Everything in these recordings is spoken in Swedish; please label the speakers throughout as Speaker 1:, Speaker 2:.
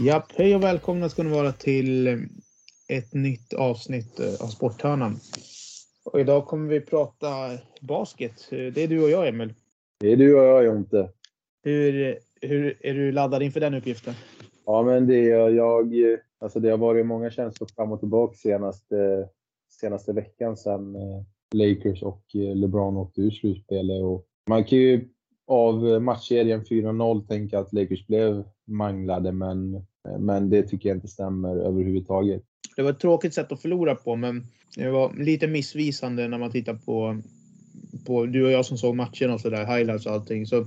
Speaker 1: Japp, hej och välkomna ska ni vara till ett nytt avsnitt av Sporthörnan. Och idag kommer vi prata basket. Det är du och jag, Emil.
Speaker 2: Det är du och jag, Jonte.
Speaker 1: Hur, hur är du laddad inför den uppgiften?
Speaker 2: Ja, men det är jag. Alltså det har varit många känslor fram och tillbaka senaste, senaste veckan sedan eh, Lakers och eh, LeBron åkte ur slutspelet. Och man kan ju av matchserien 4-0 tänka att Lakers blev manglade, men, men det tycker jag inte stämmer överhuvudtaget.
Speaker 1: Det var ett tråkigt sätt att förlora på, men det var lite missvisande när man tittar på, på du och jag som såg matchen och sådär, highlights och allting. Så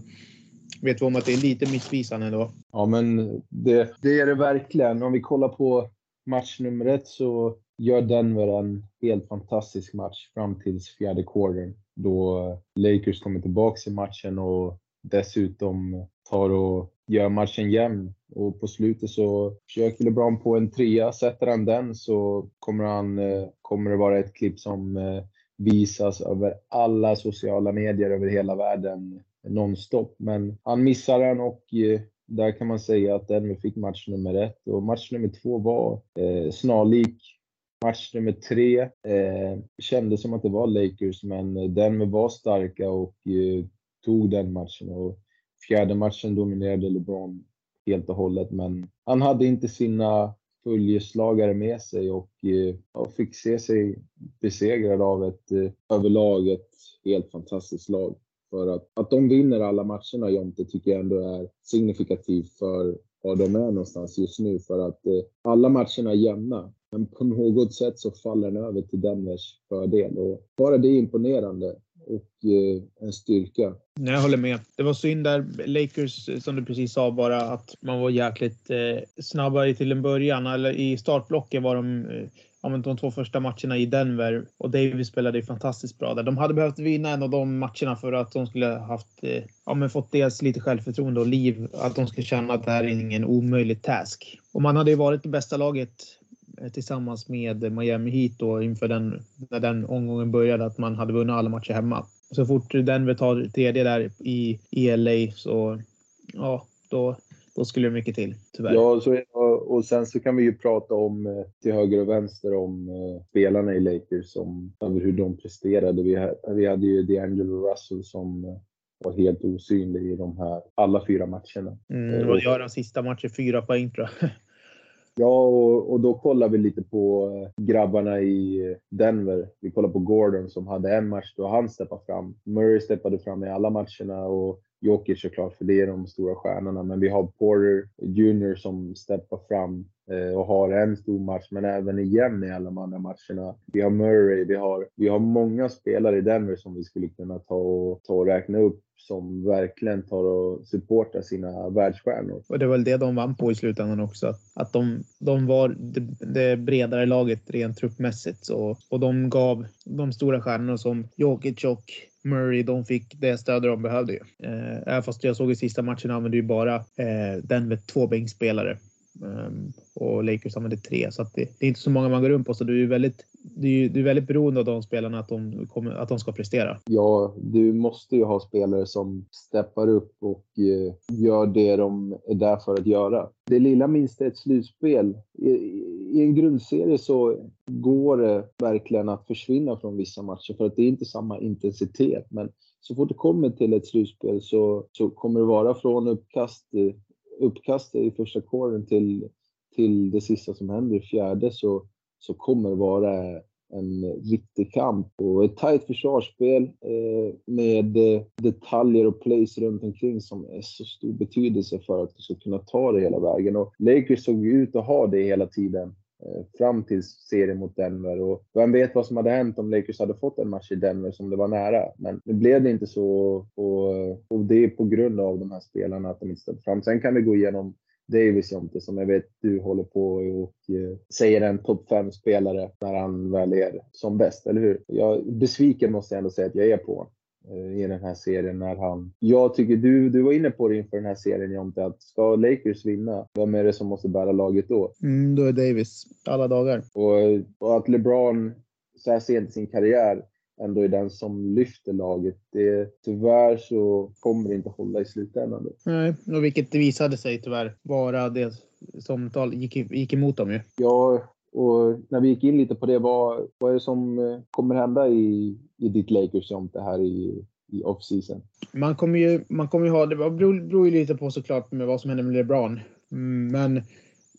Speaker 1: vet vi om att det är lite missvisande ändå.
Speaker 2: Ja, men det, det är det verkligen. Om vi kollar på match nummer ett så gör Denver en helt fantastisk match fram tills fjärde quartern då Lakers kommer tillbaks i matchen och dessutom tar och gör matchen jämn. Och på slutet så försöker LeBron på en trea. Sätter han den så kommer, han, eh, kommer det vara ett klipp som eh, visas över alla sociala medier över hela världen nonstop. Men han missar den och eh, där kan man säga att Denver fick match nummer ett. Och match nummer två var eh, snarlik Match nummer tre eh, kändes som att det var Lakers, men Denver var starka och eh, tog den matchen. Och fjärde matchen dominerade LeBron helt och hållet, men han hade inte sina följeslagare med sig och eh, fick se sig besegrad av ett eh, överlag ett helt fantastiskt lag. För att, att de vinner alla matcherna, Jonte, tycker jag ändå är signifikativt för var de är någonstans just nu. För att eh, alla matcherna är jämna. Men på något sätt så faller den över till Denvers fördel. Och bara det är imponerande och eh, en styrka.
Speaker 1: Nej, jag håller med. Det var synd där, Lakers, eh, som du precis sa, bara att man var jäkligt eh, snabbare till en början. Eller i startblocken var de eh, de två första matcherna i Denver och Davis spelade ju fantastiskt bra där. De hade behövt vinna en av de matcherna för att de skulle haft, eh, ja, men fått dels lite självförtroende och liv. Att de skulle känna att det här är ingen omöjlig task. Och man hade ju varit det bästa laget tillsammans med Miami Heat då inför den, när den omgången började att man hade vunnit alla matcher hemma. Så fort Denver tar tredje där i, i LA så ja, då då skulle det mycket till, tyvärr.
Speaker 2: Ja, så, och sen så kan vi ju prata om eh, till höger och vänster om uh, spelarna i Lakers, över hur de presterade. Vi, vi hade ju D'Angelo Russell som var helt osynlig i de här alla fyra matcherna.
Speaker 1: Mm, och gör den sista matchen fyra poäng tror jag.
Speaker 2: Ja, och, och, då kollar vi lite på eh, grabbarna i eh, Denver. Vi kollar på Gordon som hade en match då han steppade fram. Murray steppade fram i alla matcherna och Jokic såklart, för det är de stora stjärnorna. Men vi har Porter Jr som steppar fram eh, och har en stor match, men även igen i alla de andra matcherna. Vi har Murray, vi har, vi har många spelare i Denver som vi skulle kunna ta och, ta och räkna upp som verkligen tar och supportar sina världsstjärnor.
Speaker 1: Och det var väl det de vann på i slutändan också. Att de, de var det, det bredare laget rent truppmässigt. Så, och de gav de stora stjärnorna som Jokic och Murray, de fick det stöd de behövde. Ju. Eh, även fast jag såg i sista matchen använde ju bara eh, den med två bänkspelare. Ehm, och Lakers använder tre, så det, det, är inte så många man går runt på. Så du är väldigt, du, du är väldigt beroende av de spelarna, att de, kommer, att de ska prestera.
Speaker 2: Ja, du måste ju ha spelare som steppar upp och eh, gör det de är där för att göra. Det lilla minsta är ett slutspel. I, I en grundserie så går det verkligen att försvinna från vissa matcher för att det är inte samma intensitet. Men så fort det kommer till ett slutspel så, så kommer det vara från uppkast eh, uppkastet i första kåren till, till det sista som händer i fjärde så, så kommer det vara en riktig kamp och ett tajt försvarsspel eh, med eh, detaljer och plays runt omkring som är så stor betydelse för att du ska kunna ta det hela vägen. Och Lakers såg ut att ha det hela tiden Eh, fram till serien mot Denver. Och vem vet vad som hade hänt om Lakers hade fått en match i Denver som det var nära. Men nu blev det inte så och, och det är på grund av de här spelarna att de inte ställde fram. Sen kan vi gå igenom Davis Jonte som jag vet du håller på och eh, säger en topp 5-spelare när han väl är som bäst, eller hur? Jag, besviken måste jag ändå säga att jag är på i den här serien när han... Jag tycker du, du var inne på det inför den här serien Jonte, att ska Lakers vinna, vem är det som måste bära laget då?
Speaker 1: Mm, då är Davis, alla dagar.
Speaker 2: Och, och att LeBron så här sent i sin karriär ändå är den som lyfter laget. Det, tyvärr så kommer det inte hålla i slutändan.
Speaker 1: Nej, och vilket visade sig tyvärr vara det som gick, gick emot dem ju.
Speaker 2: Ja, och när vi gick in lite på det, vad, vad är det som eh, kommer hända i, i ditt Lakers om det här i, i off-season?
Speaker 1: Man kommer ju, man kommer ju ha, det beror, beror ju lite på såklart med vad som händer med LeBron. Mm, men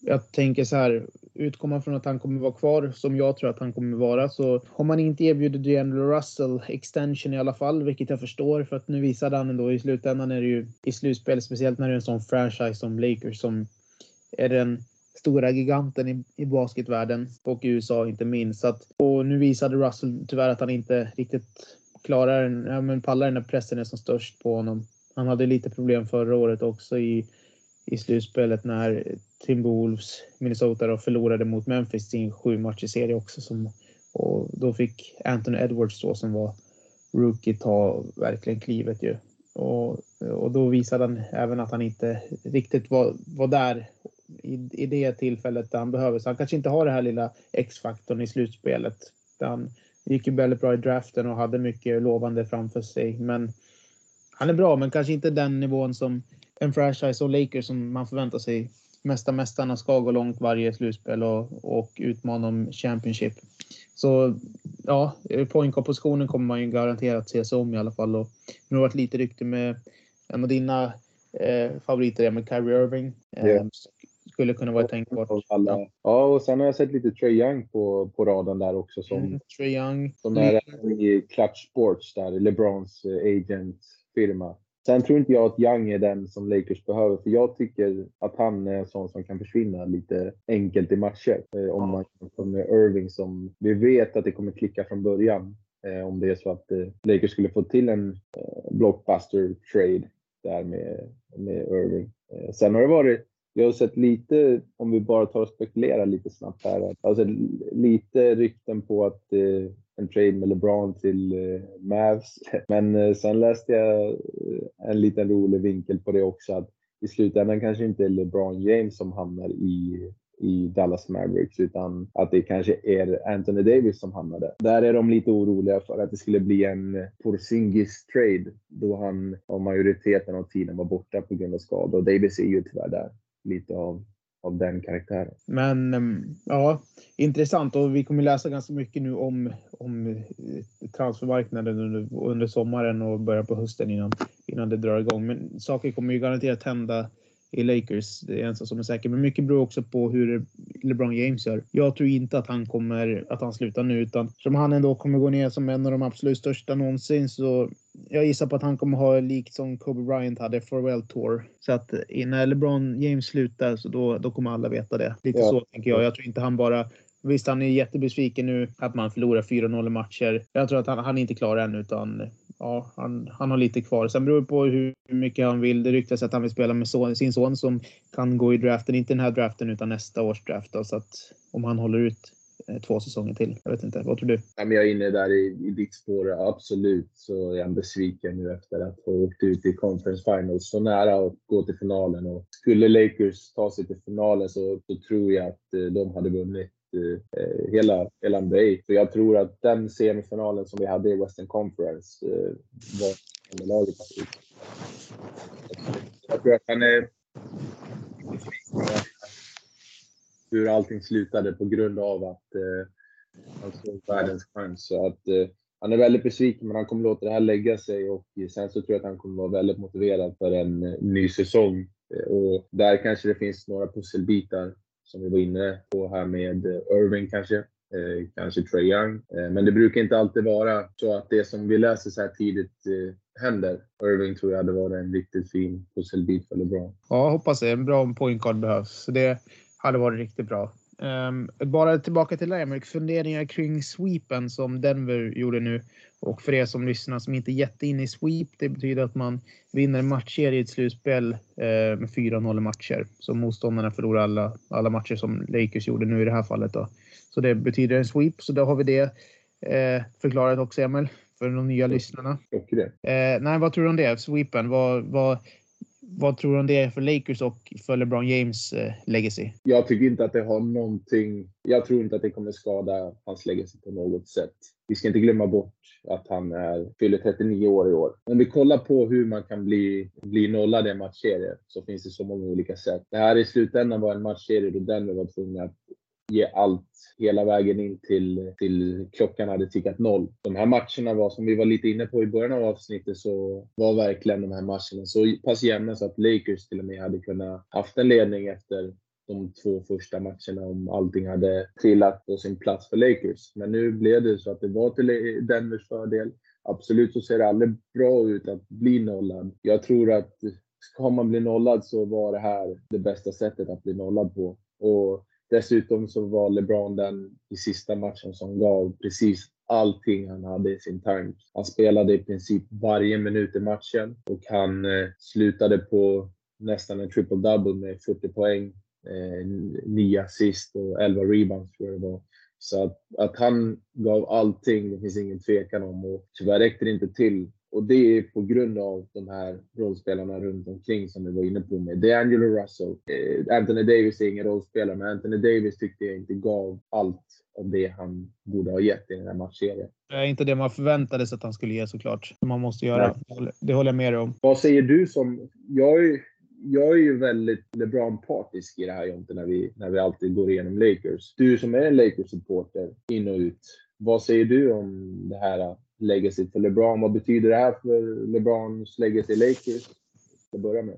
Speaker 1: jag tänker så här, utgår man från att han kommer vara kvar som jag tror att han kommer vara så har man inte erbjudit DeAndre Russell extension i alla fall, vilket jag förstår för att nu visade han ändå i slutändan är det ju i slutspel, speciellt när det är en sån franchise som Lakers som är den stora giganten i, i basketvärlden och i USA inte minst. Att, och nu visade Russell tyvärr att han inte riktigt klarar den, ja, men pallar när pressen är som störst på honom. Han hade lite problem förra året också i, i slutspelet när Timberwolves, Minnesota då förlorade mot Memphis i en sju matcher serie också. Som, och då fick Anthony Edwards då som var rookie ta verkligen klivet ju. Och, och då visade han även att han inte riktigt var, var där i, i det tillfället där han behöver. Så han kanske inte har det här lilla X-faktorn i slutspelet. Han gick ju väldigt bra i draften och hade mycket lovande framför sig. Men han är bra, men kanske inte den nivån som en franchise och Lakers som man förväntar sig. Mesta mästarna ska gå långt varje slutspel och, och utmana om Championship. Så ja, poängkompositionen kommer man ju garanterat se sig om i alla fall. Och nu har det varit lite rykte med en av dina eh, favoriter med Kyrie Irving. Eh, skulle kunna vara tänkbart.
Speaker 2: Ja. ja, och sen har jag sett lite Trey Young på, på raden där också. Som, mm,
Speaker 1: Trey Young.
Speaker 2: Som är mm. i Clutch Sports där, LeBrons eh, agent-firma. Sen tror inte jag att Young är den som Lakers behöver, för jag tycker att han är en sån som kan försvinna lite enkelt i matcher. Eh, om man jämför med Irving som vi vet att det kommer klicka från början. Eh, om det är så att Lakers skulle få till en blockbuster trade där med, med Irving. Sen har det varit jag har sett lite, om vi bara tar och spekulerar lite snabbt här, alltså lite rykten på att eh, en trade med LeBron till eh, Mavs. Men eh, sen läste jag eh, en liten rolig vinkel på det också, att i slutändan kanske inte är LeBron James som hamnar i i Dallas Mavericks utan att det kanske är Anthony Davis som hamnar där. Där är de lite oroliga för att det skulle bli en Porzingis trade då han av majoriteten av tiden var borta på grund av skada och Davis är ju tyvärr där lite av, av den karaktären.
Speaker 1: Men ehm, ja, intressant och vi kommer läsa ganska mycket nu om, om eh, transfermarknaden under, under sommaren och början på hösten innan, innan det drar igång. Men saker kommer ju garanterat hända i Lakers. Det är en sak som är säker. Men mycket beror också på hur LeBron James gör. Jag tror inte att han kommer att han slutar nu utan som han ändå kommer gå ner som en av de absolut största någonsin så jag gissar på att han kommer ha likt som Kobe Bryant hade Farewell Tour. Så att när LeBron James slutar så då, då kommer alla veta det. Lite ja. så tänker jag. Jag tror inte han bara Visst, han är jättebesviken nu att man förlorar 4-0 matcher. Jag tror att han, han är inte klar än utan ja, han, han har lite kvar. Sen beror det på hur mycket han vill. Det ryktas att han vill spela med son, sin son som kan gå i draften. Inte den här draften utan nästa års draft. Då, så att om han håller ut eh, två säsonger till. Jag vet inte, vad tror du?
Speaker 2: Ja, men jag är inne där i, i ditt spår. Absolut så är han besviken nu efter att ha åkt ut i Conference Finals. Så nära att gå till finalen. Och skulle Lakers ta sig till finalen så, så tror jag att eh, de hade vunnit eh, hela, hela NBA. Så jag tror att den semifinalen som vi hade i Western Conference eh, var underlaget. Jag tror att han är hur allting slutade på grund av att eh, han såg världens chans. Så att, eh, han är väldigt besviken, men han kommer låta det här lägga sig och sen så tror jag att han kommer vara väldigt motiverad för en eh, ny säsong. Eh, och där kanske det finns några pusselbitar som vi var inne på här med eh, Irving kanske. Eh, kanske Trae Young. Eh, men det brukar inte alltid vara så att det som vi läser så här tidigt eh, händer. Irving tror jag hade varit en riktigt fin pusselbit för LeBron.
Speaker 1: Ja, hoppas det. En bra pointcard behövs. Så det hade varit riktigt bra. Um, bara tillbaka till Lamerick. Funderingar kring sweepen som Denver gjorde nu. Och för er som lyssnar som inte är jätteinne i sweep, det betyder att man vinner en matchserie i ett slutspel eh, med 4-0 matcher. Så motståndarna förlorar alla, alla matcher som Lakers gjorde nu i det här fallet. Då. Så det betyder en sweep, så då har vi det eh, förklarat också, Emil, för de nya lyssnarna.
Speaker 2: Och det.
Speaker 1: Eh, nej, vad tror du om det? Sweepen, vad, vad, vad tror du om det är för Lakers och för LeBron James eh, legacy?
Speaker 2: Jag tycker inte att det har någonting. Jag tror inte att det kommer skada hans legacy på något sätt vi ska inte glömma bort att han är, fyller 39 år i år. Om vi kollar på hur man kan bli, bli nollad i en matchserie så finns det så många olika sätt. Det här i slutändan var en matchserie då Denver var tvungna att ge allt hela vägen in till, till klockan hade tickat noll. De här matcherna var, som vi var lite inne på i början av avsnittet, så var verkligen de här matcherna så pass jämna så att Lakers till och med hade kunnat haft en ledning efter de två första matcherna om allting hade trillat på sin plats för Lakers. Men nu blev det så att det var till Denvers fördel. Absolut så ser det aldrig bra ut att bli nollad. Jag tror att ska man bli nollad så var det här det bästa sättet att bli nollad på. Och dessutom så var LeBron den i sista matchen som gav precis allting han hade i sin tank. Han spelade i princip varje minut i matchen och han eh, slutade på nästan en triple-double med 40 poäng eh, 9 assist och 11 rebounds tror jag det var. Så att, att han gav allting, det finns ingen tvekan om. Och tyvärr räckte det inte till. Och det är på grund av de här rollspelarna runt omkring som vi var inne på med. D'Angelo Russell. Eh, Anthony Davis är ingen rollspelare, men Anthony Davis tyckte jag inte gav allt av det han borde ha gett i den här matchserien.
Speaker 1: Det är inte det man förväntade sig att han skulle ge såklart. Som man måste göra. Nej. Det håller jag med dig om.
Speaker 2: Vad säger du som... Jag är, jag är ju väldigt LeBron-partisk i det här Jonte, när vi, när vi alltid går igenom Lakers. Du som är en Lakers-supporter, in och ut. Vad säger du om det här legacyt för LeBron? Vad betyder det här för LeBrons legacy Lakers? Att börja med.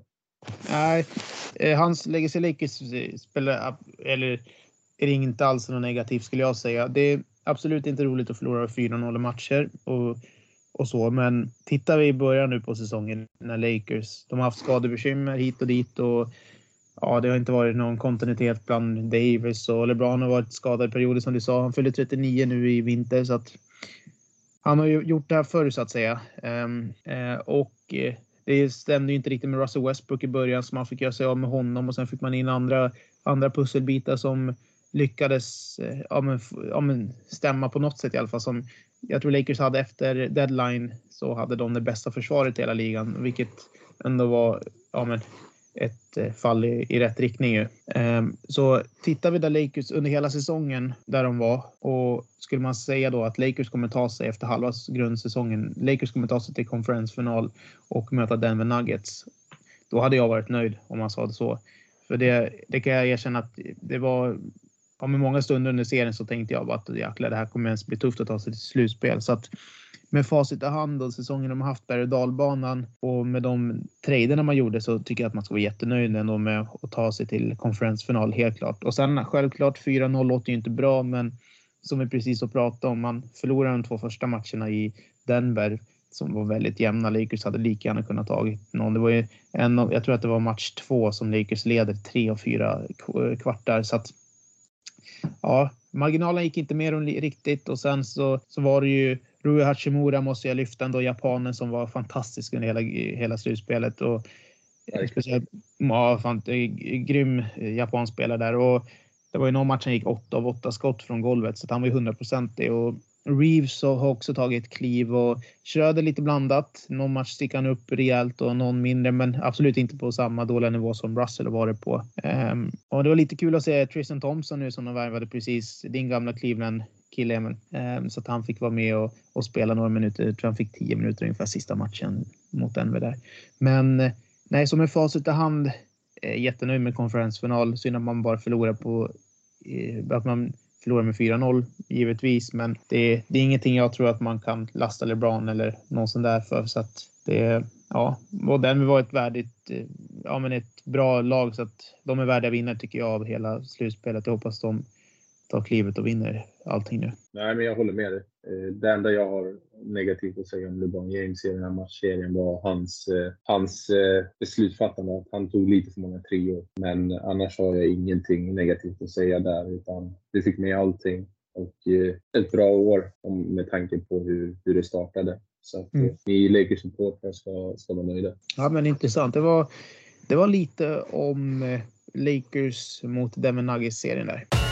Speaker 1: Nej, eh, hans legacy Lakers eh, spelar, eller är det inte alls något negativt skulle jag säga. Det är absolut inte roligt att förlora 4-0 matcher och och så. Men tittar vi i början nu på säsongen när Lakers, de har haft skadebekymmer hit och dit och ja, det har inte varit någon kontinuitet bland Davis och LeBron har varit skadad i perioder som du sa. Han fyller 39 nu i vinter så att han har ju gjort det här förr så att säga. Um, uh, och uh, det stämde ju inte riktigt med Russell Westbrook i början så man fick göra sig av med honom och sen fick man in andra, andra pusselbitar som lyckades eh, ja, men, ja, men stämma på något sätt i alla fall som jag tror Lakers hade efter deadline så hade de det bästa försvaret i hela ligan, vilket ändå var ja, men ett eh, fall i, i rätt riktning. Ju. Um, så tittar vi där Lakers under hela säsongen där de var och skulle man säga då att Lakers kommer ta sig efter halva grundsäsongen. Lakers kommer ta sig till konferensfinal och möta Denver Nuggets. Då hade jag varit nöjd om man sa det så. För det, det kan jag erkänna att det var ja, med många stunder under serien så tänkte jag bara att jäklar, det här kommer ens bli tufft att ta sig till slutspel. Så att med facit i hand och säsongen de har haft berg och dalbanan och med de traderna man gjorde så tycker jag att man ska vara jättenöjd ändå med att ta sig till konferensfinal helt klart. Och sen självklart 4-0 låter ju inte bra, men som vi precis har pratat om, man förlorar de två första matcherna i Denver som var väldigt jämna. Lakers hade lika gärna kunnat tagit någon. Det var ju en av, jag tror att det var match två som Lakers leder tre och fyra kvartar så att ja, marginalen gick inte mer än riktigt och sen så, så var det ju Rui Hachimura måste jag lyfta ändå, japanen som var fantastisk under hela, hela slutspelet. Och, speciellt, ja, fan, grym japanspelare där. Och det var ju någon match han gick 8 av 8 skott från golvet så han var ju hundraprocentig. Och Reeves har också tagit kliv och Schröder lite blandat. Någon match sticker han upp rejält och någon mindre, men absolut inte på samma dåliga nivå som Russell har varit på. Um, och det var lite kul att se Tristan Thompson nu som de värvade precis, din gamla Cleveland kille Emil. Um, så att han fick vara med och, och, spela några minuter. Jag tror han fick 10 minuter ungefär sista matchen mot Denver där. Men nej, som en facit i hand, eh, jättenöjd med konferensfinal. Synd att man bara förlorar på eh, att man förlorade med 4-0 givetvis, men det, det, är ingenting jag tror att man kan lasta LeBron eller någon sån där för. Så att det, ja, och därmed var ett värdigt, eh, ja men ett bra lag så att de är värdiga vinnare tycker jag av hela slutspelet. Jag hoppas de tar klivet och vinner allting nu.
Speaker 2: Nej, men jag håller med dig. Eh, det enda jag har negativt att säga om LeBron James i den här matchserien var hans, eh, hans eh, beslutsfattande. Att han tog lite för många treor. Men annars har jag ingenting negativt att säga där. Utan vi fick med allting. Och ett bra år med tanke på hur, hur det startade. Så att mm. ni Lakers-supportrar ska, ska vara nöjda.
Speaker 1: Ja, men intressant. Det var, det var lite om Lakers mot Denver Nuggets-serien där.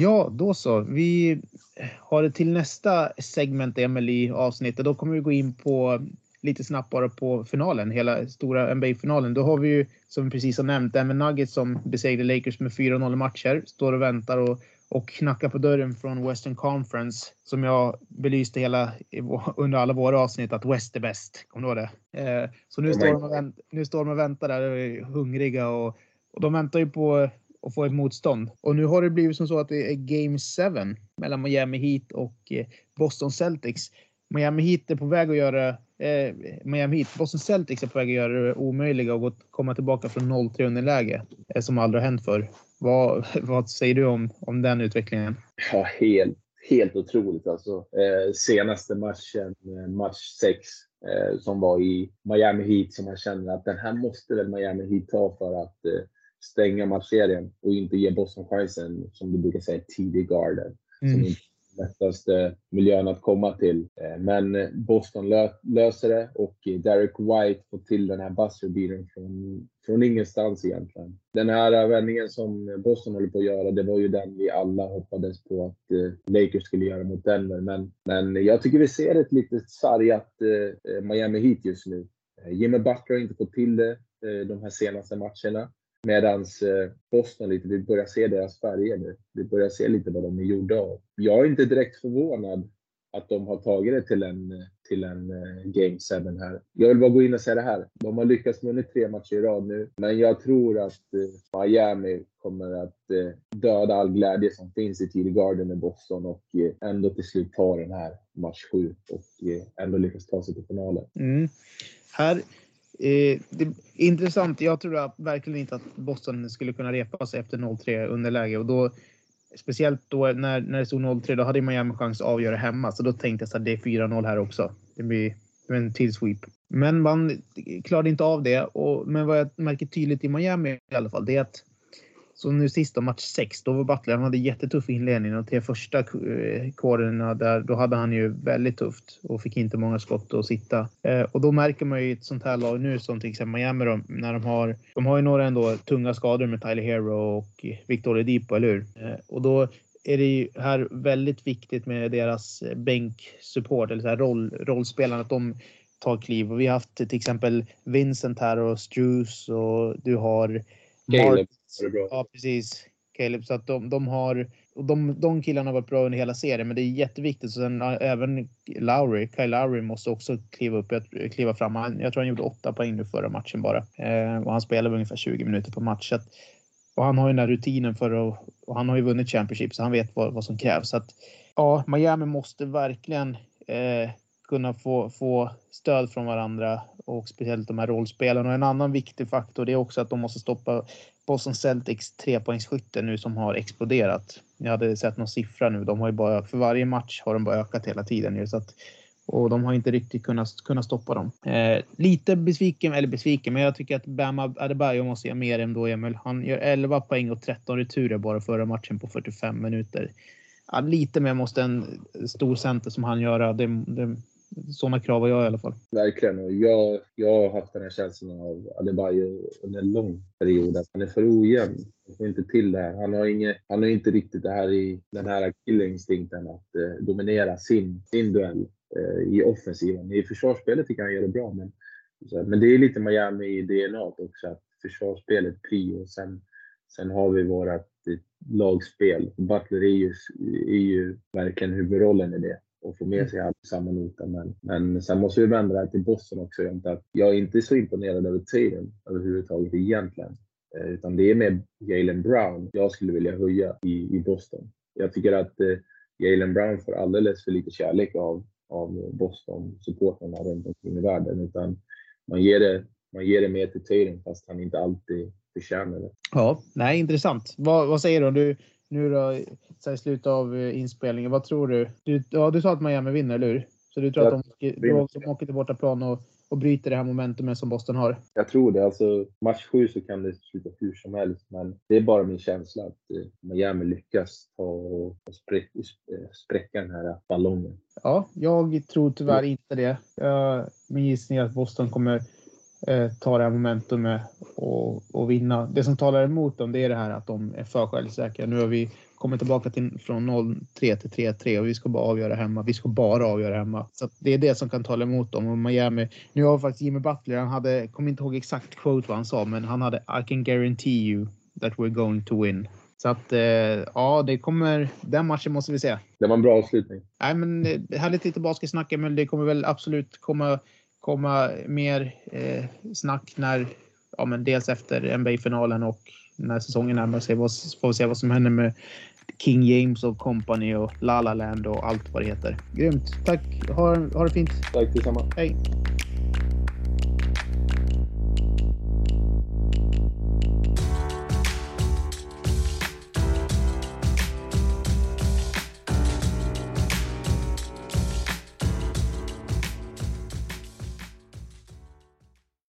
Speaker 1: Ja, då så. Vi har det till nästa segment Emil i avsnittet. Då kommer vi gå in på lite snabbt bara på finalen, hela stora NBA-finalen. Då har vi ju, som vi precis har nämnt, Denver Nuggets som besegrade Lakers med 4-0 matcher. Står och väntar och, och knackar på dörren från Western Conference. Som jag belyste hela, under alla våra avsnitt, att West är bäst. Kommer du ihåg det? Eh, så nu, står de och vänt, nu står de och väntar där och är hungriga. Och, och de väntar ju på och få ett motstånd. Och nu har det blivit som så att det är Game 7 mellan Miami Heat och eh, Boston Celtics. Miami Heat är på väg att göra eh, Miami Heat, Boston Celtics är på väg att göra det omöjliga och komma tillbaka från 0-3 underläge eh, som aldrig har hänt förr. Vad, vad säger du om, om den utvecklingen?
Speaker 2: Ja, helt, helt otroligt alltså. Eh, senaste matchen, eh, match 6, eh, som var i Miami Heat, som man känner att den här måste väl Miami Heat ta för att eh, stänga matchserien och inte ge Boston chansen, som du brukar säga, tidig garden. Mm. Som lättaste miljön att komma till. Eh, men Boston lö löser det och Derek White får till den här buzzerbeatern från, från ingenstans egentligen. Den här vändningen som Boston håller på att göra, det var ju den vi alla hoppades på att eh, Lakers skulle göra mot Denver. Men, men jag tycker vi ser ett lite sargat eh, Miami Heat just nu. Jimmy Butler har inte fått till det de här senaste matcherna. Medans eh, Boston lite, vi börjar se deras färger nu. Vi börjar se lite vad de är gjorda av. Jag är inte direkt förvånad att de har tagit det till en, till en eh, Game 7 här. Jag vill bara gå in och säga det här. De har lyckats vinna tre matcher i rad nu, men jag tror att eh, Miami kommer att eh, döda all glädje som finns i TD Garden i Boston och ändå till slut ta den här match 7 och ändå lyckas ta sig till finalen.
Speaker 1: Mm. Här Eh, det är intressant. Jag tror verkligen inte att Boston skulle kunna repa sig efter 0-3 underläge och då speciellt då när, när det stod 0-3, då hade Miami chans att avgöra hemma. Så då tänkte jag att det är 4-0 här också. Det blir en till sweep. Men man klarade inte av det. Och, men vad jag märker tydligt i Miami i alla fall, det är att så nu sist match 6, då var Butler, han hade jättetuff inledning. De tre första eh, kårerna där, då hade han ju väldigt tufft och fick inte många skott att sitta. Eh, och då märker man ju ett sånt här lag nu som till exempel Miami då, när de har, de har ju några ändå tunga skador med Tyler Hero och Victor Edipo, eller hur? Eh, och då är det ju här väldigt viktigt med deras bänksupport eller så här roll, rollspelarna, att de tar kliv. Och vi har haft till exempel Vincent här och Struce och du har
Speaker 2: Caleb.
Speaker 1: Ja, precis. Caleb. Så att de, de har och de, de killarna har varit bra under hela serien, men det är jätteviktigt. Så sen, även Lowry, Kyle Lowry måste också kliva upp, kliva fram. Han, jag tror han gjorde åtta poäng nu förra matchen bara. Eh, och han spelade ungefär 20 minuter på match. Att, och han har ju den här rutinen för att, och han har ju vunnit Championship så han vet vad, vad som krävs. Så att, ja, Miami måste verkligen eh, kunna få, få stöd från varandra och speciellt de här rollspelarna. Och en annan viktig faktor det är också att de måste stoppa Boston Celtics trepoängsskytte nu som har exploderat. Jag hade sett någon siffra nu. De har ju bara, för varje match har de bara ökat hela tiden. Så att, och de har inte riktigt kunnat, kunnat stoppa dem. Eh, lite besviken, eller besviken, men jag tycker att Bam Adebayo måste göra mer än då Emil. Han gör 11 poäng och 13 returer bara förra matchen på 45 minuter. Ja, lite mer måste en stor center som han göra. Det, det, sådana krav har jag i alla fall.
Speaker 2: Verkligen. jag, jag har haft den här känslan av Adebayo under en lång period. Att han är för ojämn. Han får inte till det här. Han har, inget, han har inte riktigt det här i den här killinstinkten att eh, dominera sin, sin duell eh, i offensiven. I försvarsspelet tycker jag han gör det bra. Men, men det är lite Miami i DNA också. Att försvarsspelet prio. Sen, sen har vi vårat eh, lagspel. Butler är ju, är ju verkligen huvudrollen i det och få med mm. sig allt samma nota. Men, men sen måste vi vända det här till Boston också. Att jag är inte så imponerad över Tatum överhuvudtaget egentligen. Eh, utan det är med Jalen Brown jag skulle vilja höja i, i Boston. Jag tycker att eh, Jalen Brown får alldeles för lite kärlek av, av Boston-supportrarna runt omkring i världen. Utan man ger det, man ger det mer till Tatum fast han inte alltid förtjänar det.
Speaker 1: Ja, nej, intressant. Vad, vad säger du? du? Nu då, så i slutet av eh, inspelningen, vad tror du? Du, ja, du sa att Miami vinner, eller hur? Så du tror jag att de, de, de åker till bortaplan och, och bryter det här momentumet som Boston har?
Speaker 2: Jag tror det. Alltså, match 7 så kan det sluta hur som helst, men det är bara min känsla att eh, Miami lyckas ta och spräck, eh, spräcka den här ballongen.
Speaker 1: Ja, jag tror tyvärr inte det. Min gissning är att Boston kommer eh, ta det här momentumet och, och vinna. Det som talar emot dem det är det här att de är för självsäkra. Nu har vi kommer tillbaka till, från 0-3 till 3-3 och vi ska bara avgöra hemma. Vi ska bara avgöra hemma. Så det är det som kan tala emot dem. Och Miami, nu har faktiskt Jimmy Butler, han hade, kommer inte ihåg exakt quote vad han sa, men han hade I can guarantee you that we're going to win. Så att eh, ja, det kommer. Den matchen måste vi se.
Speaker 2: Det var en bra avslutning.
Speaker 1: Nej, men eh, härligt lite basketsnack, men det kommer väl absolut komma komma mer eh, snack när, ja, men dels efter NBA-finalen och när säsongen närmar sig. Får vi se vad som händer med King James och Company och La La Land och allt vad det heter. Grymt. Tack. Ha, ha det fint.
Speaker 2: Tack detsamma.
Speaker 1: Hej.